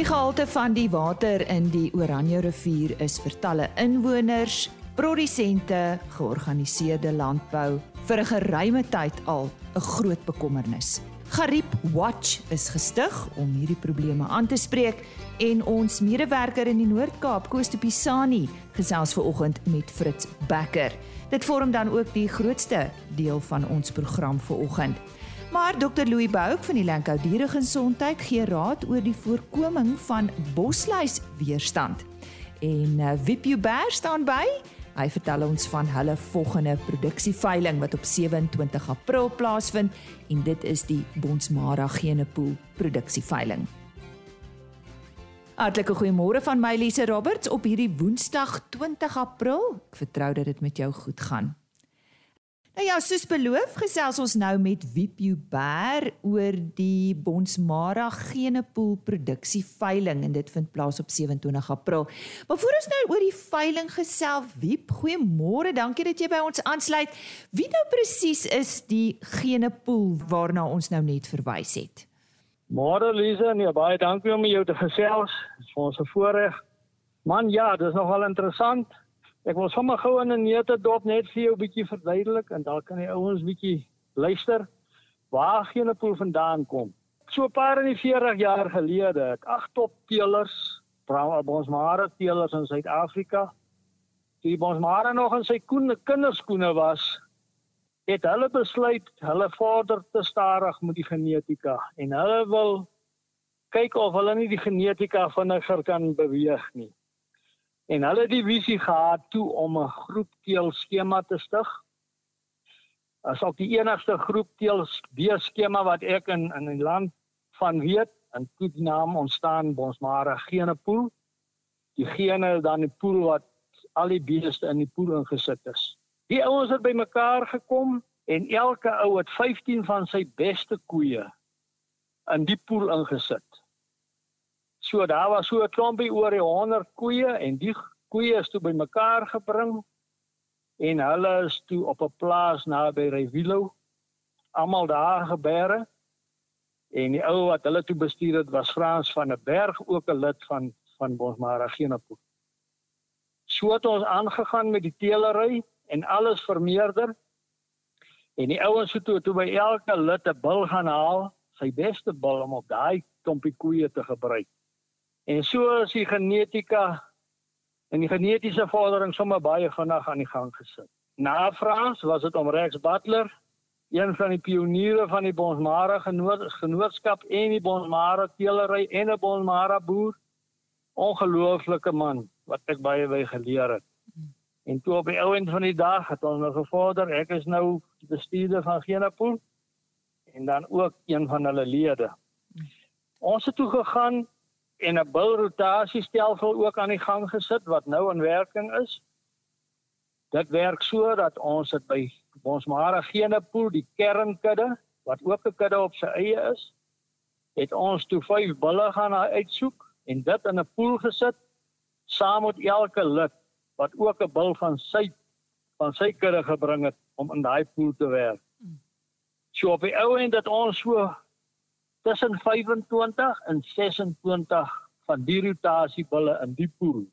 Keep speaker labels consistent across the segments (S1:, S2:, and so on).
S1: Die gehalte van die water in die Oranje rivier is vir talle inwoners, produsente, georganiseerde landbou vir 'n geruime tyd al 'n groot bekommernis. Gariep Watch is gestig om hierdie probleme aan te spreek en ons medewerker in die Noord-Kaap, Koos de Pisani, gesels ver oggend met Fritz Becker. Dit vorm dan ook die grootste deel van ons program vir oggend. Maar Dr Louis Bouk van die Lankou Dieregesondheid gee raad oor die voorkoming van bosluis weerstand. En uh, Wipju Bear staan by. Hy vertel ons van hulle volgende produksieveiling wat op 27 April plaasvind en dit is die Bonsmara Genepool produksieveiling. Hartlike goeiemôre van my Lise Roberts op hierdie Woensdag 20 April. Ek vertrou dat dit met jou goed gaan. Nou ja, soos beloof, gesels ons nou met Wipju Bear oor die Bonsmara Genepool produksie veiling en dit vind plaas op 27 April. Maar voor ons nou oor die veiling gesels, Wip, goeiemôre, dankie dat jy by ons aansluit. Wie nou presies is die Genepool waarna ons nou net verwys het?
S2: Môre Lise, nee, baie dankie om jou te gesels. Dit is vir ons 'n voorreg. Man, ja, dit is nogal interessant. Ek wil sommer gou in 'n neete dop net vir jou 'n bietjie verduidelik en dan kan die ouens bietjie luister waar Genepool vandaan kom. So 'n paar en 40 jaar gelede het ag top teelers, brawe bonsmare teelers in Suid-Afrika, die bonsmare nog in sy koene kinderskoene was, het hulle besluit hulle vorder te stadig met die genetika en hulle wil kyk of hulle nie die genetika vinniger kan beweeg nie en hulle het die visie gehad toe om 'n groep teel skema te stig. As ook die enigste groep teel die skema wat ek in in die land van weet en toe die naam ontstaan Bonsmara Genepool. Die gene dan die pool wat al die beeste in die pool ingesit is. Die ouens het bymekaar gekom en elke ou het 15 van sy beste koeie in die pool ingesit. So daar was so 'n klompie oor die 100 koeie en die koeie is toe bymekaar gebring en hulle is toe op 'n plaas naby Revilo almal daar gebeere en die ou wat hulle toe bestuur het was Frans van der Berg ook 'n lid van van Bosmara Genepool. So het ons aangegaan met die teelery en alles vermeerder en die ouens het toe toe by elke lid 'n bil gaan haal, sy beste bil om op daai klompie koeie te gebruik. En so is die genetika en die genetiese vordering sommer baie vinnig aan die gang gesit. Na Frans was dit om Rex Butler, een van die pioniere van die Bonsmara genoot, genootskap en die Bonsmara teelery en 'n Bonsmara boer. Ongelooflike man wat ek baie by geleer het. En toe op die ou end van die dag het ons nou gevorder, ek is nou bestuurder van Genepool en dan ook een van hulle lede. Ons het toe gegaan en 'n bilrotasiestelsel ook aan die gang gesit wat nou in werking is. Dit werk so dat ons dit by ons Mara Genepool die kernkudde wat ook 'n kudde op sy eie is, het ons toe vyf bulle gaan uitsoek en dit in 'n pool gesit saam met elke lid wat ook 'n bil van sy van sy kudde gebring het om in daai pool te werk. So op die ou end dat ons so tussen 25 en 26 van die rotasiebulle in die pool.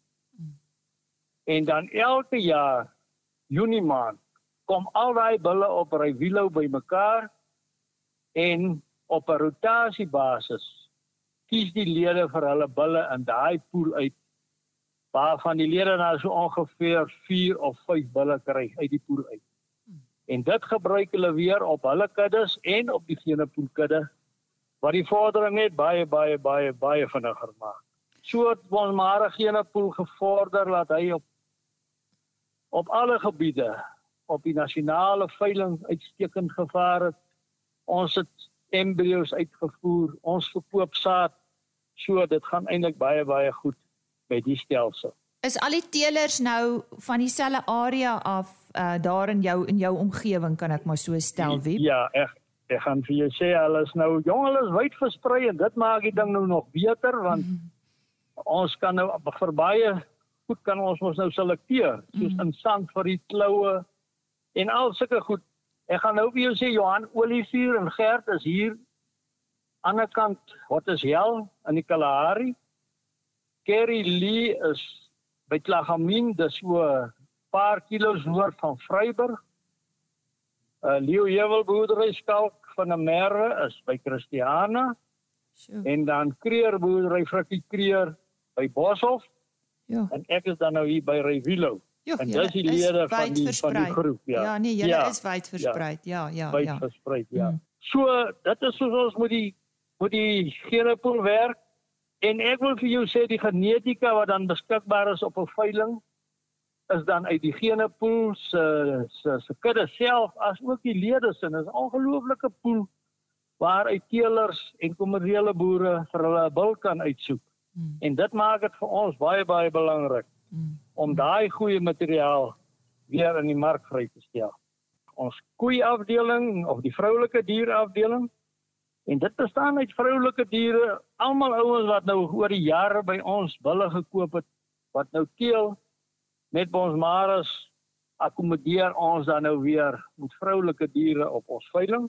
S2: En dan elke jaar Junie maand kom al daai bulle op Rywilo bymekaar en op 'n rotasiebasis kies die lede vir hulle bulle in daai pool uit waarvan die lede nou so ongeveer 4 of 5 bulle kry uit die pool uit. En dit gebruik hulle weer op hulle kuddes en op die genepool kudde wat die vordering net baie baie baie baie vinniger maak. So het ons maar gene pool gevorder dat hy op op alle gebiede op die nasionale veiling uitstekend gevaar het. Ons het embrio's uitgevoer, ons verkoop saad. So dit gaan eintlik baie baie goed met die stelsel.
S1: Is al die teelers nou van dieselfde area af uh, daar in jou in jou omgewing kan ek maar so stel wie?
S2: Ja, ek ek gaan vir jou sê hulle is nou jong, hulle is wyd versprei en dit maak die ding nou nog beter want mm -hmm. ons kan nou vir baie goed kan ons mos nou selekteer soos mm -hmm. in sand vir die kloue en al sulke goed. Ek gaan nou vir jou sê Johan Olivier en Gert is hier aan die kant wat is hel in die Kalahari Kerry Lee is by Klagamien, dis so 'n paar kilos noord van Vryburg. Uh Leo Hewel boerdery skalk van 'n merwe is by Christiana.
S1: Sjoe.
S2: En dan Kreer boerdery Frikkie Kreer by Boshoff
S1: Ja.
S2: en ek is dan nou hier by Revilo.
S1: Ja,
S2: En dis die lede van die- van die groep, ja.
S1: Ja, nee, julle
S2: Ja,
S1: is wyd versprei. Ja, ja,
S2: wyd
S1: ja.
S2: versprei, ja.
S1: Mm.
S2: So dit is soos ons moet die moet die genepool werk en ek wil vir jou sê die genetika wat dan beskikbaar is op 'n veiling is dan uit die genepool se se se kudde self as ook die lede. Dit is 'n ongelooflike pool waaruit teelers en kommersiële boere vir hulle bil kan uitsoek.
S1: Mm,
S2: En dit maak dit vir ons baie baie belangrik
S1: mm.
S2: om daai goeie materiaal weer in die mark vry te stel. Ons koeiafdeling of die vroulike dierafdeling en dit bestaan uit vroulike diere, almal ouens wat nou oor die jare by ons bulle gekoop het wat nou teel met ons mares akkommodeer ons dan nou weer met vroulike diere op ons veiling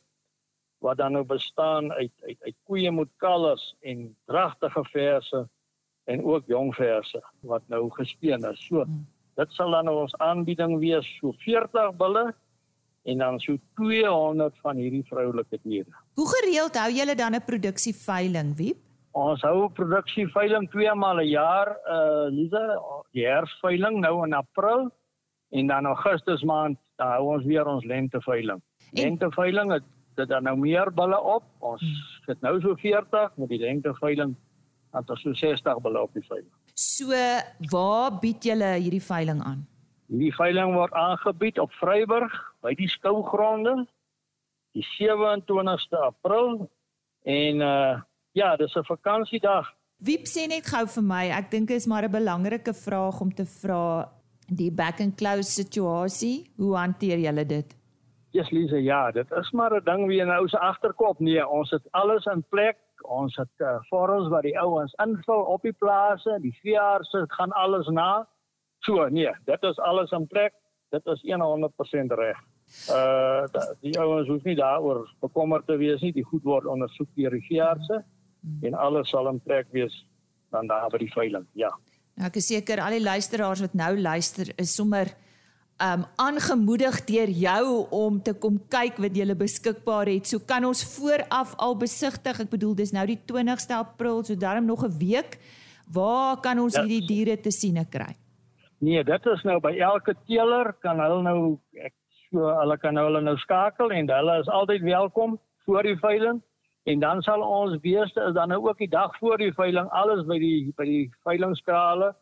S2: wat dan nou bestaan uit uit uit koeie met kalvers en dragtige verse en ook jong verse wat nou gespeen is. So
S1: Hmm.
S2: dit sal dan nou ons aanbieding wees so 40 bulle en dan so 200 van hierdie vroulike diere.
S1: Hoe gereeld hou julle dan 'n produksieveiling, Wiep?
S2: Ons hou produksieveiling twee maal 'n jaar, uh Lisa, die herfsveiling nou in April en dan Augustus maand dan hou ons weer ons lenteveiling.
S1: En-
S2: Lenteveiling het dit dan nou meer bulle op. Ons sit nou so 40 met die lenteveiling dan tot so 60 bulle op die veiling.
S1: So, waar bied julle hierdie veiling aan?
S2: Hierdie veiling word aangebied op Vryburg by die skougronde die 27ste April en uh ja, dis 'n vakansiedag.
S1: Wiep sê net gou vir my, ek dink is maar 'n belangrike vraag om te vra die back and close situasie. Hoe hanteer julle dit?
S2: Yes Lise, ja, dit is maar 'n ding wie nou se agterkop. Nee, ons het alles in plek. Ons het uh, vorms wat die ouens invul op die plase, die veeartse gaan alles na. So, nee, dit is alles in plek. Dit is 100% reg. Uh die ouens hoef nie daaroor bekommerd te wees nie. Die goed word ondersoek deur die veeartse en alles sal in plek wees dan daar by die veiling. Ja.
S1: Nou, ek is seker al die luisteraars wat nou luister is sommer um aangemoedig deur jou om te kom kyk wat jy beskikbaar het. So kan ons vooraf al besigtig. Ek bedoel dis nou die 20ste April, so daarom nog 'n week. Waar kan ons
S2: Ja.
S1: hierdie diere te siene kry?
S2: Nee, dit is nou by elke teeler kan hulle nou ek so hulle kan nou hulle nou skakel en hulle is altyd welkom voor die veiling en dan sal ons beeste is dan nou ook die dag voor die veiling alles by die by die veilingskrale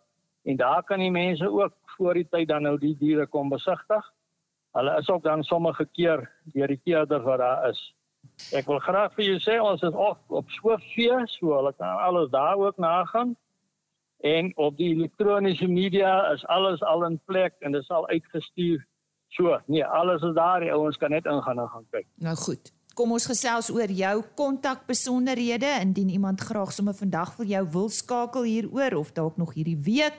S2: en daar kan die mense ook voor die tyd dan nou die diere kom besigtig. Hulle is ook dan sommige keer deur die keerders wat daar is. Ek wil graag vir julle sê ons is op op Swiftvee, so hulle kan alles daar ook nagaan. En op die elektroniese media is alles al in plek en dit is al uitgestuur. So, nee, alles is daar. Die ouens kan net ingaan en gaan kyk.
S1: Nou goed. Kom ons gesels oor jou kontakbesonderhede indien iemand graag sommer vandag vir jou wil skakel hieroor of dalk nog hierdie week.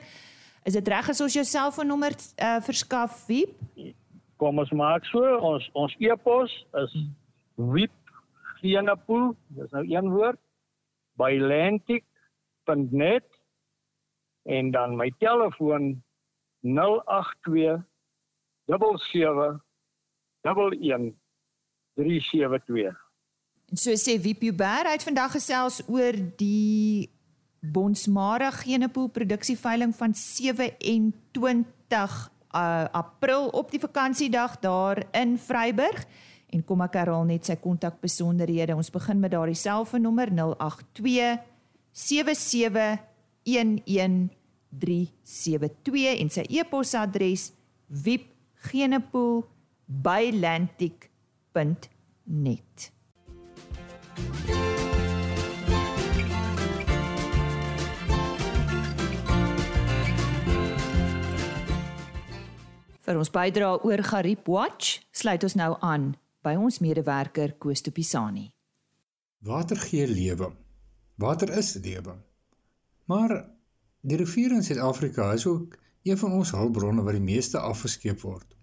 S1: Is dit reg as ons jou selfoonnommer uh, verskaf, Wiep?
S2: Kom ons maak so. Ons ons e-pos is wipgenepool, dis nou een woord, by lantic.net en dan my telefoon 082 77 11 372.
S1: En so sê Wiep Uber uit vandag gesels oor die Bonsmara Genepool produksieveiling van 27 uh, April op die vakansiedag daar in Vryburg. En kom ek herhaal net sy kontakbesonderhede. Ons begin met daardie selfoonnommer 082 77 11372 en sy e-posadres wipgenepool@lantic.net. Vir ons bydra oor Gariep Watch sluit ons nou aan by ons medewerker Koos de Pisani.
S3: Water gee lewe. Water is lewe. Maar die riviere in Suid-Afrika is ook een van ons hulpbronne wat die meeste afgeskeep word.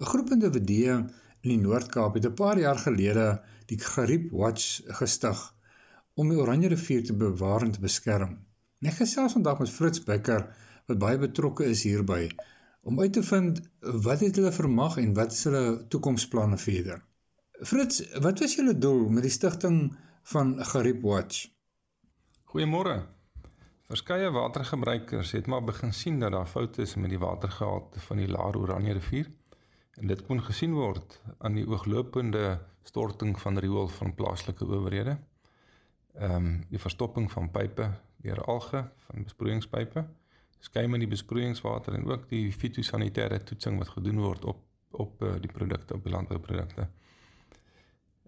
S3: 'n Groep individue in die Noord-Kaap het 'n paar jaar gelede die Gariep Watch gestig om die Oranje rivier te bewaar en te beskerm. Ek gesels vandag met Fritz Becker wat baie betrokke is hierby om uit te vind wat het hulle vermag en wat is hulle toekomsplanne verder. Fritz, wat was julle doel met die stigting van Gariep Watch?
S4: Goeiemôre. Verskeie watergebruikers het maar begin sien dat daar foute is met die watergehalte van die Laar Oranje rivier en dit kon gesien word aan die ooglopende storting van riool van plaaslike owerhede. Ehm um, die verstopping van pype deur alge van besproeiingspype, skuim in die besproeiingswater en ook die fitosanitêre toetsing wat gedoen word op op uh, die produkte op die landbouprodukte.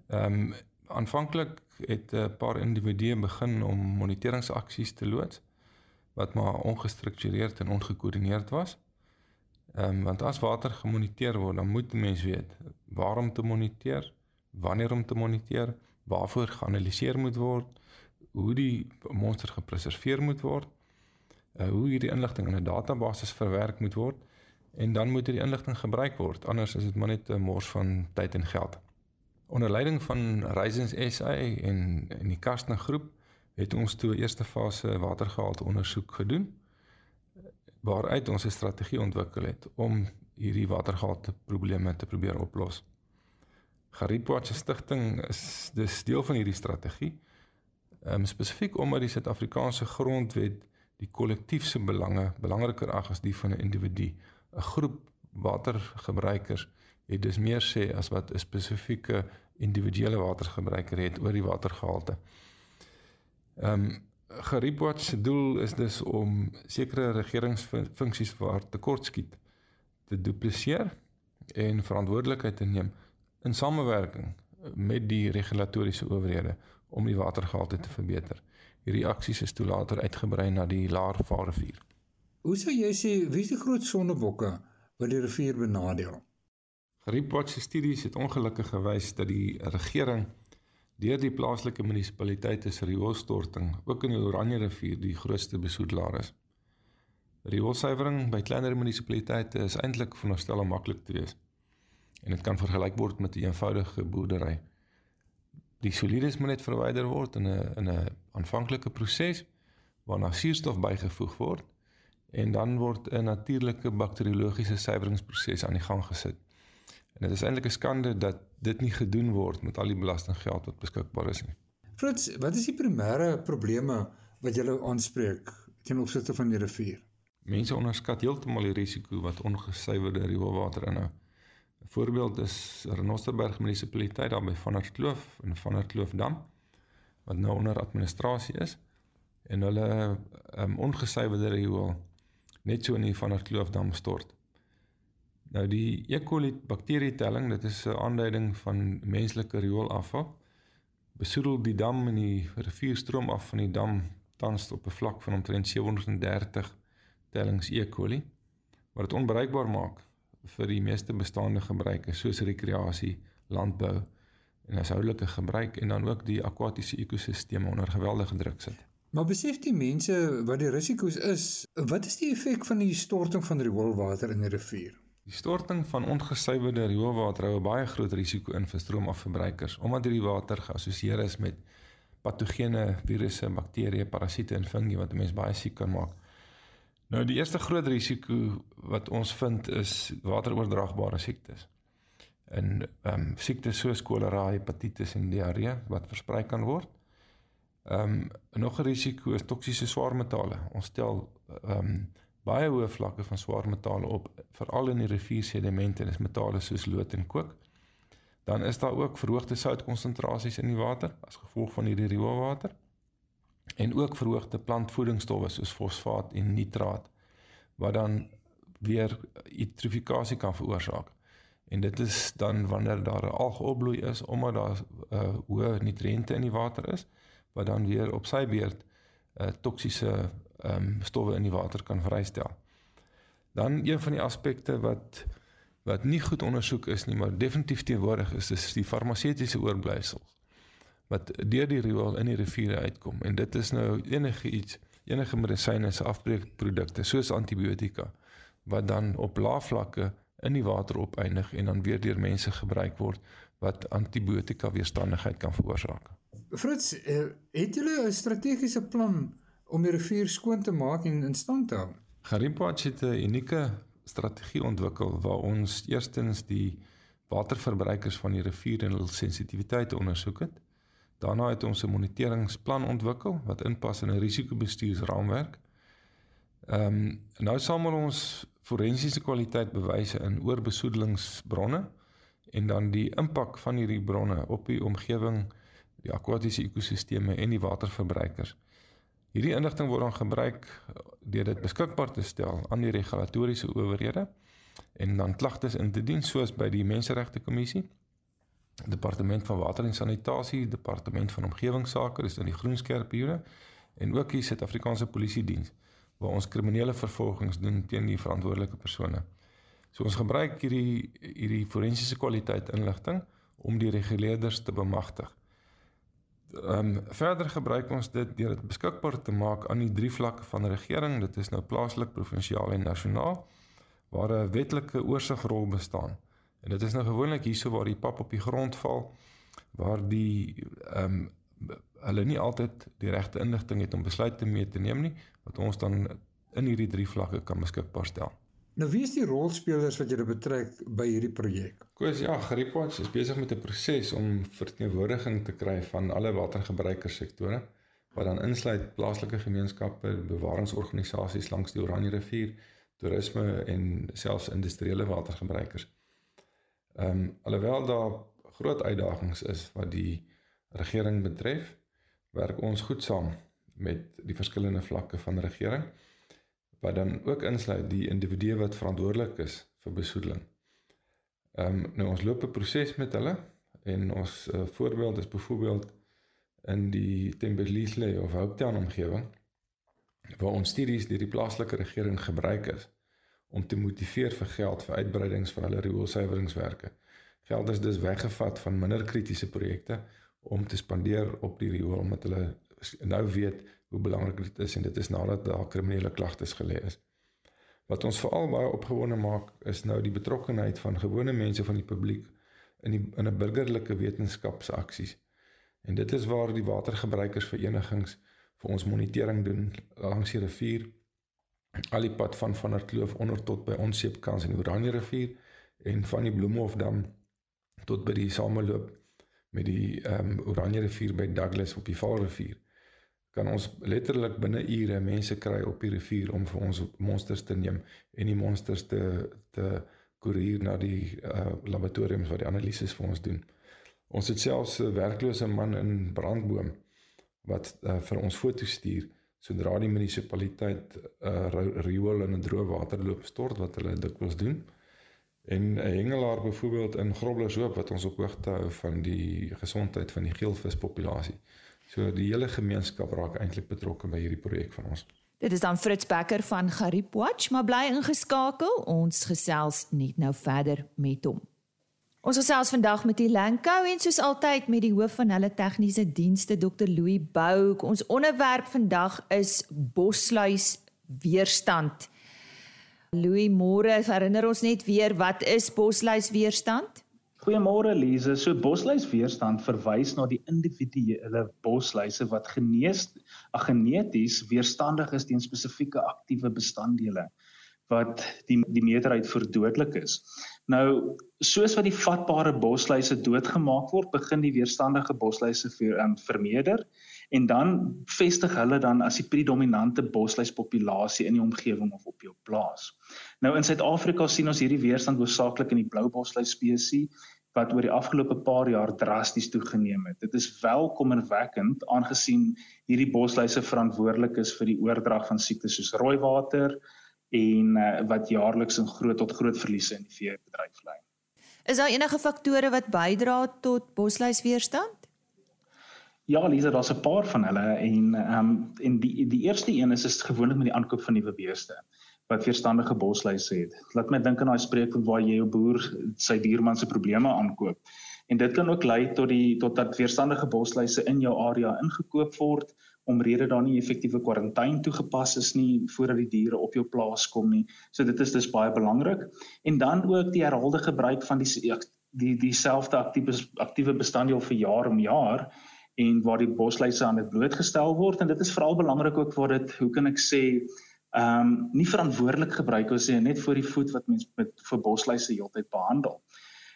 S4: Ehm um, aanvanklik het 'n paar individue begin om moniteringsaksies te loods wat maar ongestruktureerd en ongekoördineerd was. Ehm um, want as water gemoniteer word, dan moet 'n mens weet waarom te moniteer, wanneer om te moniteer, waarvoor geanaliseer moet word, hoe die monster gepreserveer moet word, uh, hoe hierdie inligting in 'n database verwerk moet word en dan moet hierdie inligting gebruik word. Anders is dit maar net 'n mors van tyd en geld. Onder leiding van Reisens SA en en die Karstner groep het ons toe eerste fase watergehalte ondersoek gedoen waaruit ons 'n strategie ontwikkel het om hierdie watergehalte probleme te probeer oplos. Garipwatch se stigting is dis deel van hierdie strategie. Ehm um, spesifiek omdat die Suid-Afrikaanse grondwet die kollektief se belange belangriker ag as die van 'n individu. 'n Groep watergebruikers het dus meer sê as wat 'n spesifieke individuele watergebruiker het oor die watergehalte. Ehm um, Geripwatch se doel is dus om sekere regeringsfunksies waar tekort skiet te dupliseer en verantwoordelikheid te neem in samewerking met die regulatoriese owerhede om die watergehalte te verbeter. Hierdie aksies is toe later uitgebrei na die Laarvaar rivier.
S3: Hoe sou jy sê wie die groot sondebokke wat die rivier benadeel?
S4: Geripwatch se studies het ongelukkig gewys dat die regering deur die plaaslike munisipaliteite se rioolstorting ook in die Oranje rivier die grootste besoedelaar is. Rioolsuiwering by kleiner munisipaliteite is eintlik veronderstel om maklik te wees en dit kan vergelyk word met 'n eenvoudige boerdery. Die solides moet net verwyder word in 'n in 'n aanvanklike proses waarna suurstof bygevoeg word en dan word 'n natuurlike bakteriologiese suiweringsproses aan die gang gesit. En dit is eintlik 'n skande dat dit nie gedoen word met al die belastinggeld wat beskikbaar is nie.
S3: Fritz, wat is die primêre probleme wat jy aanspreek ten opsigte van die rivier?
S4: Mense onderskat heeltemal die risiko wat ongesuiwerde rioolwater inhou. 'n Voorbeeld is Renosterberg munisipaliteit daar by Vanerkloof en Vanerkloofdam wat nou onder administrasie is en hulle um, ongesuiwerde riool net so in die Vanerkloofdam stort. Nou die E. coli bakterietelling, dit is 'n aanduiding van menslike rioolafval. Besoedel die dam en die rivierstroom af van die dam tans op 'n vlak van omtrent 730 tellings E. coli wat dit onbereikbaar maak vir die meeste bestaande gebruike soos rekreasie, landbou en huishoudelike gebruik en dan ook die akwatiese ekosisteme onder geweldige druk sit.
S3: Maar besef die mense wat die risiko's is, wat is die effek van die storting van rioolwater in die rivier?
S4: Die storting van ongesuiwerde rioolwater hou 'n baie groot risiko in vir stroomafverbruikers omdat hierdie water geassosieer is met patogene, virusse, bakterieë, parasiete en fungi wat 'n mens baie siek kan maak. Nou die eerste groot risiko wat ons vind is wateroordraagbare siektes. En ehm um, siektes soos kolera, hepatitis en diarree wat versprei kan word. Ehm um, nog 'n risiko is toksiese swaarmetale. Ons stel ehm um, baie hoë vlakke van swaar metale op, veral in die riviersedimente, dis metale soos lood en kook. Dan is daar ook verhoogde soutkonsentrasies in die water as gevolg van hierdie rioolwater. En ook verhoogde plantvoedingsstowwe soos fosfaat en nitraat wat dan weer eutrofikasie kan veroorsaak. En dit is dan wanneer daar 'n algeopbloei is omdat daar 'n uh, eh, hoë nutriënte in die water is wat dan weer op sy beurt 'n uh, eh, toksiese ehm um, stowwe in die water kan vrystel. Dan een van die aspekte wat wat nie goed ondersoek is nie, maar definitief teenwoordig is, is die farmaseutiese oorblyfsels wat deur die riool in die riviere uitkom en dit is nou enige iets enige medisyne se afbreekprodukte soos antibiotika wat dan op lae vlakke in die water opeindig en dan weer deur mense gebruik word wat antibiotika weerstandigheid kan veroorsaak.
S3: Fritz, uh, het julle 'n strategiese plan om die rivier skoon te maak en in stand te hou?
S4: Garipwatch het 'n unieke strategie ontwikkel waar ons eerstens die waterverbruikers van die rivier en hul sensitiwiteit ondersoek het. Daarna het ons 'n moniteringsplan ontwikkel wat inpas in 'n risikobestuursraamwerk. Ehm um, nou samel ons forensiese kwaliteit bewyse in oorbesoedelingsbronne en dan die impak van hierdie bronne op die omgewing, die akwatiese ekosisteme en die waterverbruikers. Hierdie inligting word dan gebruik deur dit beskikbaar te stel aan die regulatoriese owerhede en dan klagtes in te dien soos by die Menseregte Kommissie, Departement van Water en Sanitasie, Departement van Omgewingsake, dis in die Groenskerpure en ook die Suid-Afrikaanse Polisie Diens waar ons kriminele vervolgings doen teen die verantwoordelike persone. So ons gebruik hierdie hierdie forensiese kwaliteit inligting om die reguleerders te bemagtig. Ehm um, verder gebruik ons dit deur dit beskikbaar te maak aan die drie vlakke van regering. Dit is nou plaaslik, provinsiaal en nasionaal waar 'n wetlike oorsigrol bestaan. En dit is nou gewoonlik hierso waar die pap op die grond val waar die ehm um, hulle nie altyd die regte inligting het om besluite mee te neem nie wat ons dan in hierdie drie vlakke kan beskikbaar stel.
S3: Nou wie is die rolspelers wat julle betrek by hierdie projek?
S4: Koos ja, Griepwatch is besig met 'n proses om verteenwoordiging te kry van alle watergebruikerssektore wat dan insluit plaaslike gemeenskappe, bewaringsorganisasies langs die Oranje rivier, toerisme en selfs industriële watergebruikers. Ehm um, alhoewel daar groot uitdagings is wat die regering betref, werk ons goed saam met die verskillende vlakke van regering wat dan ook insluit die individue wat verantwoordelik is vir besoedeling. Ehm um, nou ons loop 'n proses met hulle en ons uh, voorbeeld is byvoorbeeld in die Thembelihle of Hooptown omgewing waar ons studies deur die plaaslike regering gebruik is om te motiveer vir geld vir uitbreidings van hulle rioolsuiweringswerke. Geld is dus weggevat van minder kritiese projekte om te spandeer op die riool omdat hulle nou weet hoe belangrik dit is en dit is nadat daar kriminele klagtes gelê is. Wat ons veral baie opgewonde maak is nou die betrokkeheid van gewone mense van die publiek in die in 'n burgerlike wetenskapsaksies. En dit is waar die watergebruikersverenigings vir ons monitering doen langs die rivier al die pad van van der Kloof onder tot by ons seepkans in Oranje rivier en van die Bloemhofdam tot by die sameloop met die ehm um, Oranje rivier by Douglas op die Vaalrivier kan ons letterlik binne ure mense kry op die rivier om vir ons monsters te neem en die monsters te te koerier na die uh, laboratoriums waar die analises vir ons doen. Ons het selfs 'n werklose man in Brandboom wat uh, vir ons foto's stuur sodra die munisipaliteit 'n uh, riool in 'n droë waterloop stort wat hulle dikwels doen. En 'n hengelaar byvoorbeeld in Groblershoop wat ons op hoogte hou van die gesondheid van die geelvispopulasie. So die hele gemeenskap raak eintlik betrokke by hierdie projek van ons.
S1: Dit is dan Fritz Becker van Gariep Watch, maar bly ingeskakel. Ons gesels net nou verder met hom. Ons gesels vandag met die Lanko en soos altyd met die hoof van hulle tegniese dienste Dr Louis Bouk. Ons onderwerp vandag is bosluis weerstand. Louis Moore, herinner ons net weer wat is bosluis weerstand?
S5: Goeiemôre Lize. So bosluis weerstand verwys na die individuele bosluise wat genees geneties weerstandig is teen spesifieke aktiewe bestanddele wat die die meerderheid vir dodelik is. Nou soos wat die vatbare bosluise doodgemaak word, begin die weerstandige bosluise vir um, vermeerder en dan vestig hulle dan as die predominante bosluispopulasie in die omgewing of op jou plaas. Nou in Suid-Afrika sien ons hierdie weerstand hoofsaaklik in die blou bosluis spesies wat oor die afgelope paar jaar drasties toegeneem het. Dit is welkommerwekkend aangesien hierdie bosluise verantwoordelik is vir die oordrag van siektes soos rooiwater en uh, wat jaarliks in groot tot groot verliese in die veebedryf lei.
S1: Is daar enige faktore wat bydra tot bosluisweerstand?
S5: Ja, Lisa, daar's 'n paar van hulle en ehm um, en die die eerste een is is gewoonlik met die aankoop van nuwe beeste wat weerstandige bosluise het. Laat my dink aan daai spreekwoord waar jy jou boer sy buurman se probleme aankoop. En dit kan ook lei tot die tot dat weerstandige bosluise in jou area ingekoop word omrede daar nie effektiewe kwarantyne toegepas is nie voordat die diere op jou plaas kom nie. So dit is dus baie belangrik. En dan ook die herhaalde gebruik van die die dieselfde aktiewe aktiewe bestanddeel vir jaar om jaar en waar die bosluise aan dit blootgestel word en dit is veral belangrik ook waar dit hoe kan ek sê ehm um, nie verantwoordelik gebruik word sê net vir die voed wat mens met vir bosluise heeltyd behandel.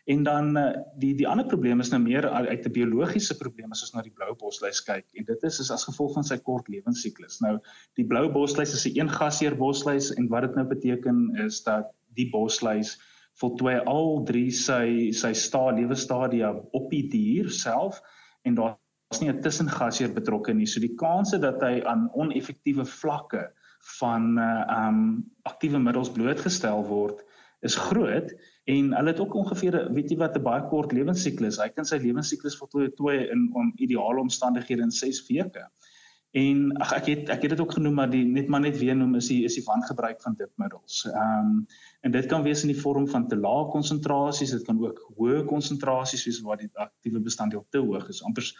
S5: En dan uh, die die ander probleem is nou meer uit 'n biologiese probleem as ons na die blou bosluis kyk en dit is is as gevolg van sy kort lewensiklus. Nou die blou bosluis is 'n een gasheer bosluis en wat dit nou beteken is dat die bosluis voltooi al drie sy sy sta lewestadia op die dier self en daar is nie 'n tussengasheer betrokke nie. So die kanse dat hy aan oneffektiewe vlakke van uh um aktiewe middels blootgestel word is groot en hulle het ook ongeveer weet jy wat 'n baie kort lewensiklus. Hy kan sy lewensiklus voltooi in om ideale omstandighede in 6 weke. En ag ek het ek het dit ook genoem maar die net maar net weer noem is die is die wangebruik van dipmiddels. Ehm um, en dit kan wees in die vorm van te lae konsentrasies, dit kan ook hoë konsentrasies wees waar die aktiewe bestanddeel te hoog is. Amper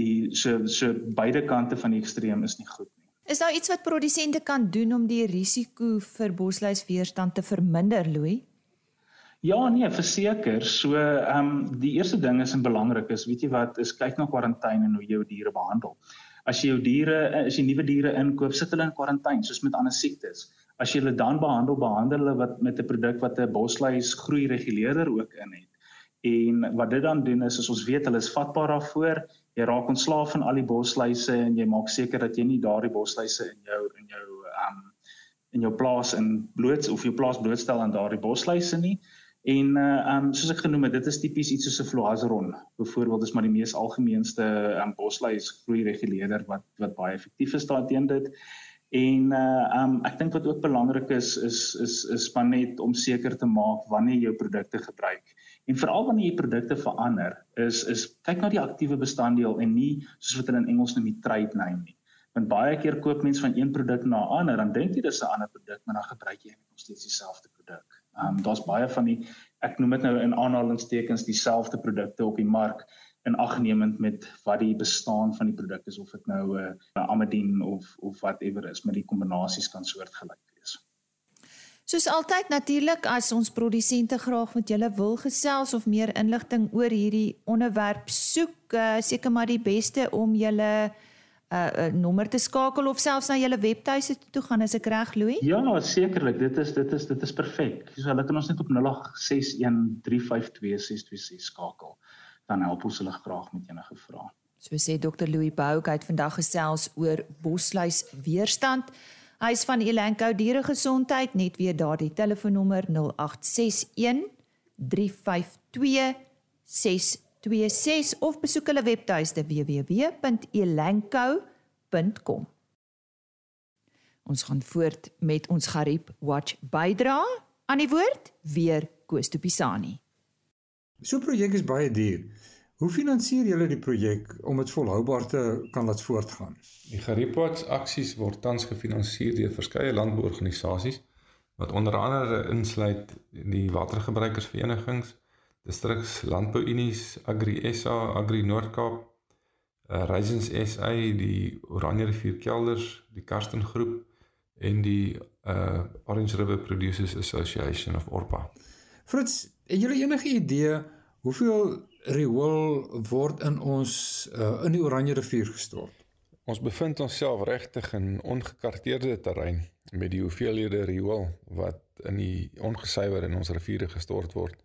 S5: die so so beide kante van die ekstreem is nie goed nie.
S1: Is daar iets wat produsente kan doen om die risiko vir bosluisweerstand te verminder, Louis?
S5: Ja, nee, verseker. So, ehm um, die eerste ding is en belangrik is, weet jy wat, is kyk na kwarantyne en hoe jy jou diere behandel. As jy jou diere, as jy nuwe diere inkoop, sit hulle in kwarantyne soos met ander siektes. As jy hulle dan behandel, behandel hulle wat met 'n produk wat 'n bosluis groei reguleerder ook in het. En wat dit dan doen is, is ons weet hulle is vatbaar daarvoor jy raak ontslaaf van al die bosluise en jy maak seker dat jy nie daardie bosluise in jou in jou um in jou plaas in bloot of jou plaas blootstel aan daardie bosluise nie. En uh um soos ek genoem het, dit is tipies iets soos 'n fluazeron. Byvoorbeeld is maar die mees algemeenste um bosluis groei reguleerder wat wat baie effektief is daarteen dit. En uh um ek dink wat ook belangrik is is is is span net om seker te maak wanneer jy jou produkte gebruik. En veral wanneer jy produkte verander, is is kyk na die aktiewe bestanddeel en nie soos wat hulle in Engels noem die trade name nie. Want baie keer koop mense van een produk na 'n ander, dan dink jy dis 'n ander produk, maar dan gebruik jy nog steeds dieselfde produk. Ehm um, daar's baie van die ek noem dit nou in aanhalingstekens dieselfde produkte op die mark in agnemend met wat die bestaan van die produk is of dit nou 'n uh, Amadin of of whatever is, maar die kombinasies kan soortgelyk.
S1: Soos altyd natuurlik as ons produsente graag met julle wil gesels of meer inligting oor hierdie onderwerp soek, uh, seker maar die beste om julle 'n uh, uh, nommer te skakel of selfs na julle webtuise toe gaan as ek reg Louis?
S5: Ja, sekerlik. Dit is dit is dit is perfek. So hulle kan ons net op 0861352626 skakel. Dan help ons hulle graag met enige vrae.
S1: So sê Dr Louis Bouke het vandag gesels oor bosluis weerstand. Hy is van Elanco Dieregesondheid, net weer daardie telefoonnommer 0861 352 626 of besoek hulle webtuiste www.elanco.com. Ons gaan voort met ons Gariep Watch bydra aan die woord weer Koos Tupisani.
S3: So 'n projek is baie duur. Hoe finansier julle die projek om dit volhoubaar te kan laat voortgaan?
S4: Die Geripots aksies word tans gefinansier deur verskeie landbouorganisasies wat onder andere insluit die watergebruikersverenigings, distriks landbouunies, Agri SA, Agri Noord-Kaap, uh, Raisins SA, die Oranje rivier kelders, die Karsten groep en die uh Orange River Producers Association of Orpa.
S3: Fritz, het julle enige idee hoeveel riool word in ons uh, in die Oranje rivier gestort.
S4: Ons bevind onsself regtig in ongekarteerde terrein met die hoeveelhede riool wat in die ongesuiwer in ons riviere gestort word.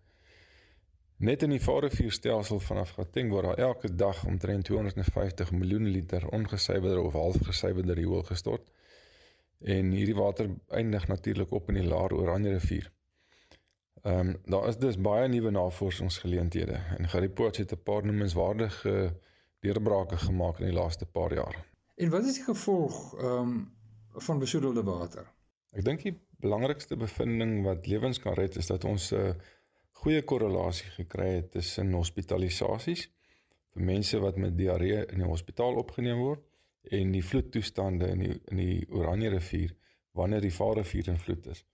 S4: Net in die Vaalrivierstelsel vanaf Gauteng word daar elke dag omtrent 250 miljoen liter ongesuiwerde of halfgesuiwerde riool gestort. En hierdie water eindig natuurlik op in die Laar Oranje rivier. Ehm um, daar is dus baie nuwe navorsingsgeleenthede en Gary Potts het 'n paar noemenswaardige deurbrake gemaak in die laaste paar jaar.
S3: En wat is die gevolg ehm um, van besoedelde water?
S4: Ek dink die belangrikste bevinding wat lewens kan red is dat ons 'n uh, goeie korrelasie gekry het tussen hospitalisasies vir mense wat met diarree in die hospitaal opgeneem word en die vloedtoestande in die in die Oranje rivier wanneer die Vaalrivier in vloed is.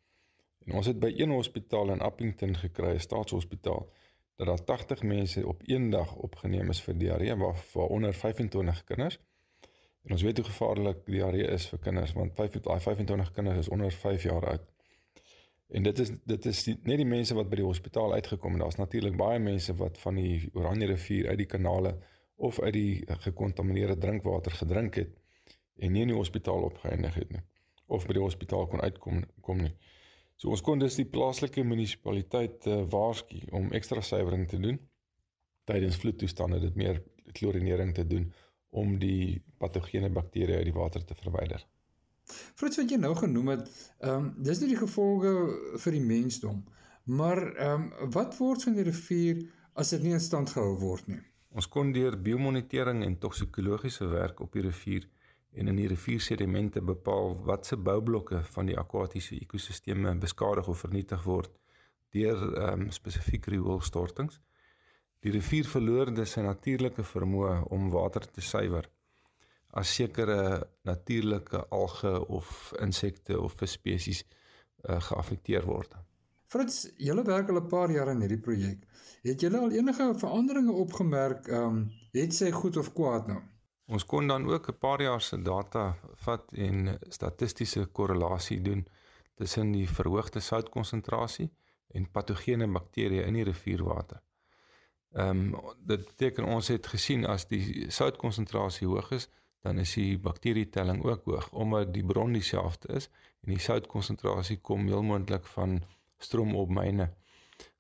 S4: En ons het by een hospitaal in Appington gekry, 'n staatshospitaal, dat daar 80 mense op een dag opgeneem is vir diarree waar waaronder 25 kinders. En ons weet hoe gevaarlik diarree is vir kinders want 25 kinders is onder 5 jaar oud. En dit is dit is die, net die mense wat by die hospitaal uitgekom het. Daar's natuurlik baie mense wat van die Oranje rivier uit die kanale of uit die gekontamineerde drinkwater gedrink het en nie in die hospitaal opgeëindig het nie of by die hospitaal kon uitkom kom nie. So ons kon dus die plaaslike munisipaliteit uh, waarsku om ekstra suiwering te doen tydens vloedtoestande dit meer klorinering te doen om die patogene bakterieë uit die water te verwyder.
S3: Frits wat jy nou genoem het, ehm um, dis nie die gevolge vir die mensdom, maar ehm um, wat word van die rivier as dit nie in stand gehou word nie?
S4: Ons kon deur biomonitering en toksikologiese werk op die rivier en in die riviersedimente bepaal watse boublokke van die akwatiese ekosisteme beskadig of vernietig word deur ehm um, spesifiek rioolstortings. Die rivier verloor dus sy natuurlike vermoë om water te suiwer as sekere natuurlike alge of insekte of visspesies uh, geaffekteer word.
S3: Frits, julle werk al 'n paar jaar aan hierdie projek. Het julle al enige veranderinge opgemerk, ehm, um, het sy goed of kwaad nou?
S4: Ons kon dan ook 'n paar jaar se data vat en statistiese korrelasie doen tussen die verhoogde soutkonsentrasie en patogene bakterieë in die rivierwater. Ehm um, dit beteken ons het gesien as die soutkonsentrasie hoog is, dan is die bakterietelling ook hoog omdat die bron dieselfde is en die soutkonsentrasie kom heel moontlik van stroomopmyne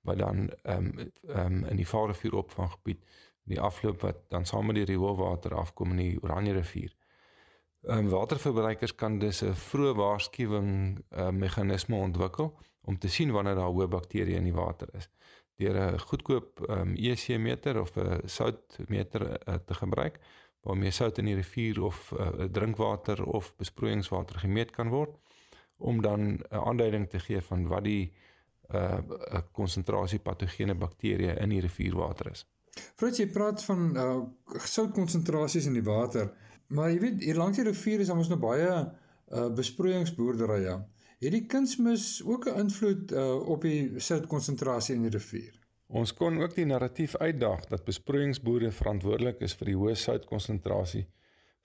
S4: wat dan ehm um, ehm um, in die Vaalrivier opvanggebied die afloop wat dan saam met die rioolwater afkom in die Oranje rivier. Ehm um, waterverbruikers kan dus 'n vroeë waarskuwing uh, meganisme ontwikkel om te sien wanneer daar hoë bakterieë in die water is. Deur 'n goedkoop ehm um, EC meter of 'n soutmeter uh, te gebruik waarmee sout in die rivier of uh, drinkwater of besproeiingswater gemeet kan word om dan 'n aanduiding te gee van wat die uh konsentrasie patogene bakterieë in die rivierwater is.
S3: Frits jy praat van uh soutkonsentrasies in die water, maar jy weet hier langs die rivier is ons nou baie uh besproeiingsboerderye. Het die kunsmis ook 'n invloed uh op die soutkonsentrasie in die rivier?
S4: Ons kon ook die narratief uitdaag dat besproeiingsboere verantwoordelik is vir die hoë soutkonsentrasie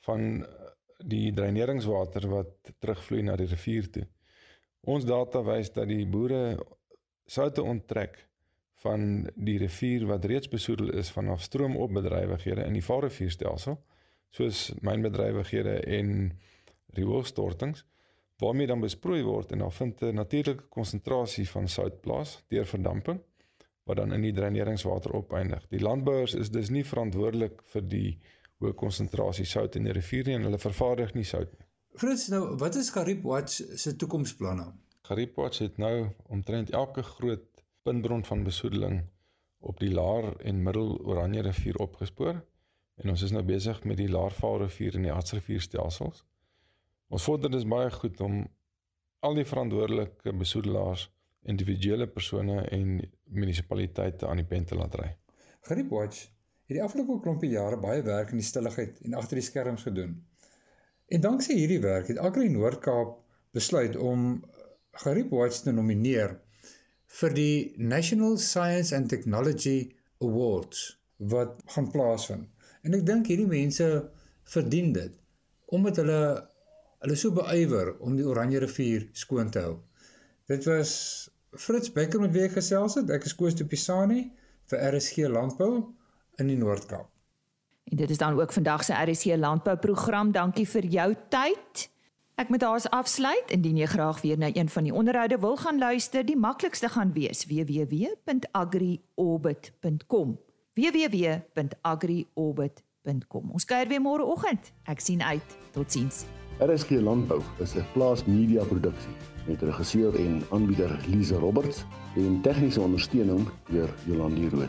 S4: van eh, die dreineringswater wat terugvloei na die rivier toe. Ons data wys dat die boere soutte onttrek van die rivier wat reeds besoedel is vanaf stroomopbedrywighede in die Vaalrivierstelsel, soos mynbedrywighede en rioolstortings, waarmee dan besproei word en dan vind 'n natuurlike konsentrasie van sout plaas deur verdamping wat dan in die dreineringswater opeindig. Die landbouers is dus nie verantwoordelik vir die hoë konsentrasie sout in die rivier nie en hulle vervaardig nie sout nie.
S3: Frits, nou wat is Garib Watch se toekomsplanne?
S4: Garib Watch het nou omtrent elke groot puntbron van besoedeling op die Laar en Middel Oranje rivier opgespoor en ons is nou besig met die Laarvaal rivier en die Hartsrivier stelsels. Ons vorder dus baie goed om al die verantwoordelike besoedelaars individuele persone en munisipaliteite aan die pen te laat ry.
S3: Griep Watch het die afgelope klompie jare baie werk in die stilligheid en agter die skerms gedoen. En danksy hierdie werk het Agri Noord-Kaap besluit om Griep Watch te nomineer vir die National Science and Technology Awards wat gaan plaasvind. En ek dink hierdie mense verdien dit omdat hulle hulle so beywer om die Oranje rivier skoon te hou. Dit was Fritz Becker met wie ek gesels het. Ek is Koos de Pisani vir RSG Landbou in die Noord-Kaap.
S1: En dit is dan ook vandag se RSG Landbou program. Dankie vir jou tyd. Ek moet daar's afsluit indien jy graag weer na een van die onderhoude wil gaan luister. Die maklikste gaan wees www.agriorbit.com. www.agriorbit.com. Ons kuier weer môre oggend. Ek sien uit. Totsiens.
S6: RSG Landbou is 'n plaas media produksie met regisseur en aanbieder Lize Roberts en tegniese ondersteuning deur Jolande Rooi.